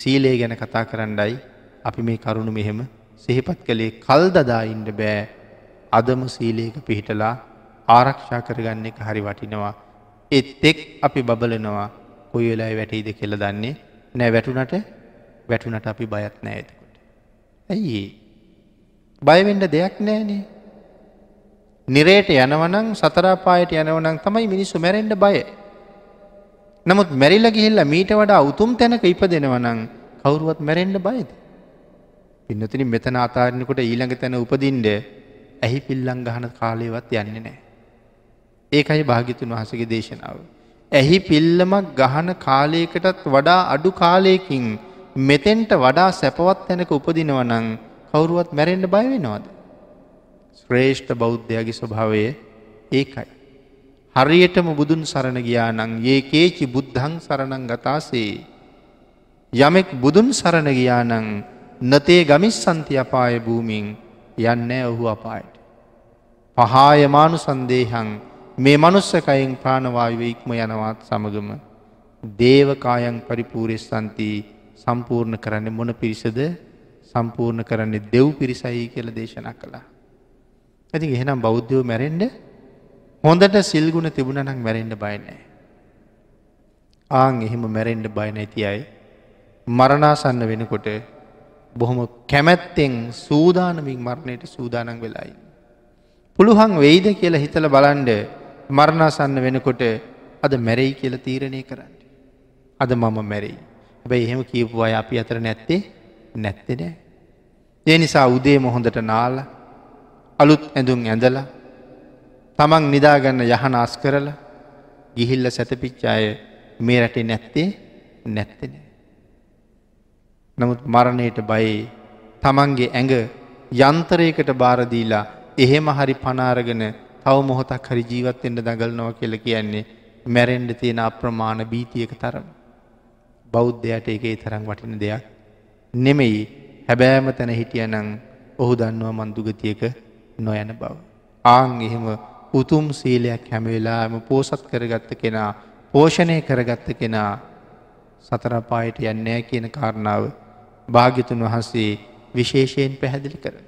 සීලේ ගැන කතා කරන්නයි අපි මේ කරුණු මෙහෙම සිහිපත් කළේ කල් දදා ඉන්න බෑ අදම සීලේක පිහිටලා ආරක්ෂා කරගන්න එක හරි වටිනවා. එත් එක් අපි බබලනවා කොයි වෙලා වැටයිද කියල දන්නේ නෑ වැටුනට වැටුනට අපි බයත් නෑ ඇතකොට. ඇයි බයවෙන්ඩ දෙයක් නෑනේ. නිරේට යනවනං සතරාපායට යනවනං තමයි මිනිස්සු මැරෙන්ඩ බය. නමුත් මැරිල්ල ගිහිල්ල මීට වඩා උතුම් තැනක ඉප දෙනවනං කවුරුවත් මැරෙන්ඩ බයද. පින්නතිනි මෙතන අතාරණකොට ඊළඟ තැන උපදින්ඩ ඇහි පිල්ලං ගහන කාලයවත් යන්නේ නෑ. ඒකයි භාගිතුන් වහසගේ දේශනාව. ඇහි පිල්ලමක් ගහන කාලයකටත් වඩා අඩු කාලයකින් මෙතෙන්ට වඩා සැපවත් තැනක උපදිනවනං කවුරුවත් මැරෙන්ඩ බයවෙනවාද. ශ්‍රේෂ්ඨ බෞද්ධයගේ ස්වභාවය ඒකයි. හරියටම බුදුන් සරණ ගියානං ඒ කේචි බුද්ධං සරණං ගතාසේ. යමෙක් බුදුන් සරණ ගියානං නතේ ගමිස් සන්ති අපාය භූමින් යන්න ඔහු අපායට. පහායමානු සන්දේහං මේ මනුස්සකයින් ප්‍රාණවායුව ඉක්ම යනවත් සමගම දේවකායන් පරිපූරෙස් සන්ති සම්පූර්ණ කරන්න මොන පිරිසද සම්පූර්ණ කරන්නේ දෙව් පිරිසයි කියල දේශනා කළා. ඇති එහෙනම් බෞද්ධයෝ මැරෙන්ඩ හොඳට සිල්ගුණ තිබුණනක් මැරෙන්ඩ බයනෑ. ආං එහෙම මැරෙන්ඩ බය නැති අයි මරණාසන්න වෙනකොට බොහොම කැමැත්තෙන් සූදානමින් මරණයට සූදානන් වෙලායි. පුළුවන් වෙයිද කියලා හිතල බලන්ඩ මරණාසන්න වෙනකොට අද මැරෙයි කියල තීරණය කරන්න. අද මම මැරෙයි. හැබැයි එහෙම කියපු අය අපි අතර නැත්තේ නැත්තෙ නෑ. ඒ නිසා උදේ මොහොඳට නාල අලුත් ඇඳුම් ඇඳලා තමන් නිදාගන්න යහන අස් කරලා ගිහිල්ල සැතපිච්චාය මේ රටේ නැත්තේ නැත්තෙන. නමුත් මරණයට බයේ තමන්ගේ ඇඟ යන්තරයකට බාරදීලා එහෙම හරි පනාරගෙන තව මොහොතක් හරි ජීවත්තෙන්ට දඟලනවා කියල කියන්නේ මැරෙන්ඩ තියෙන අප්‍රමාණ බීතියක තරම. බෞද්ධයට එක තරම් වටින දෙයක් නෙමෙයි හැබෑම තැන හිටියනං ඔහු දන්නවා මන්දුගතියක නොයන බව. ආං එහෙම උතුම් සීලයක් හැමවෙලාම පෝසත් කරගත්ත කෙනා පෝෂණය කරගත්ත කෙනා සතරපායට යන්නෑ කියන කාරණාව භාග්‍යතුන් වහන්සේ විශේෂයෙන් පැහැදිලි කරන.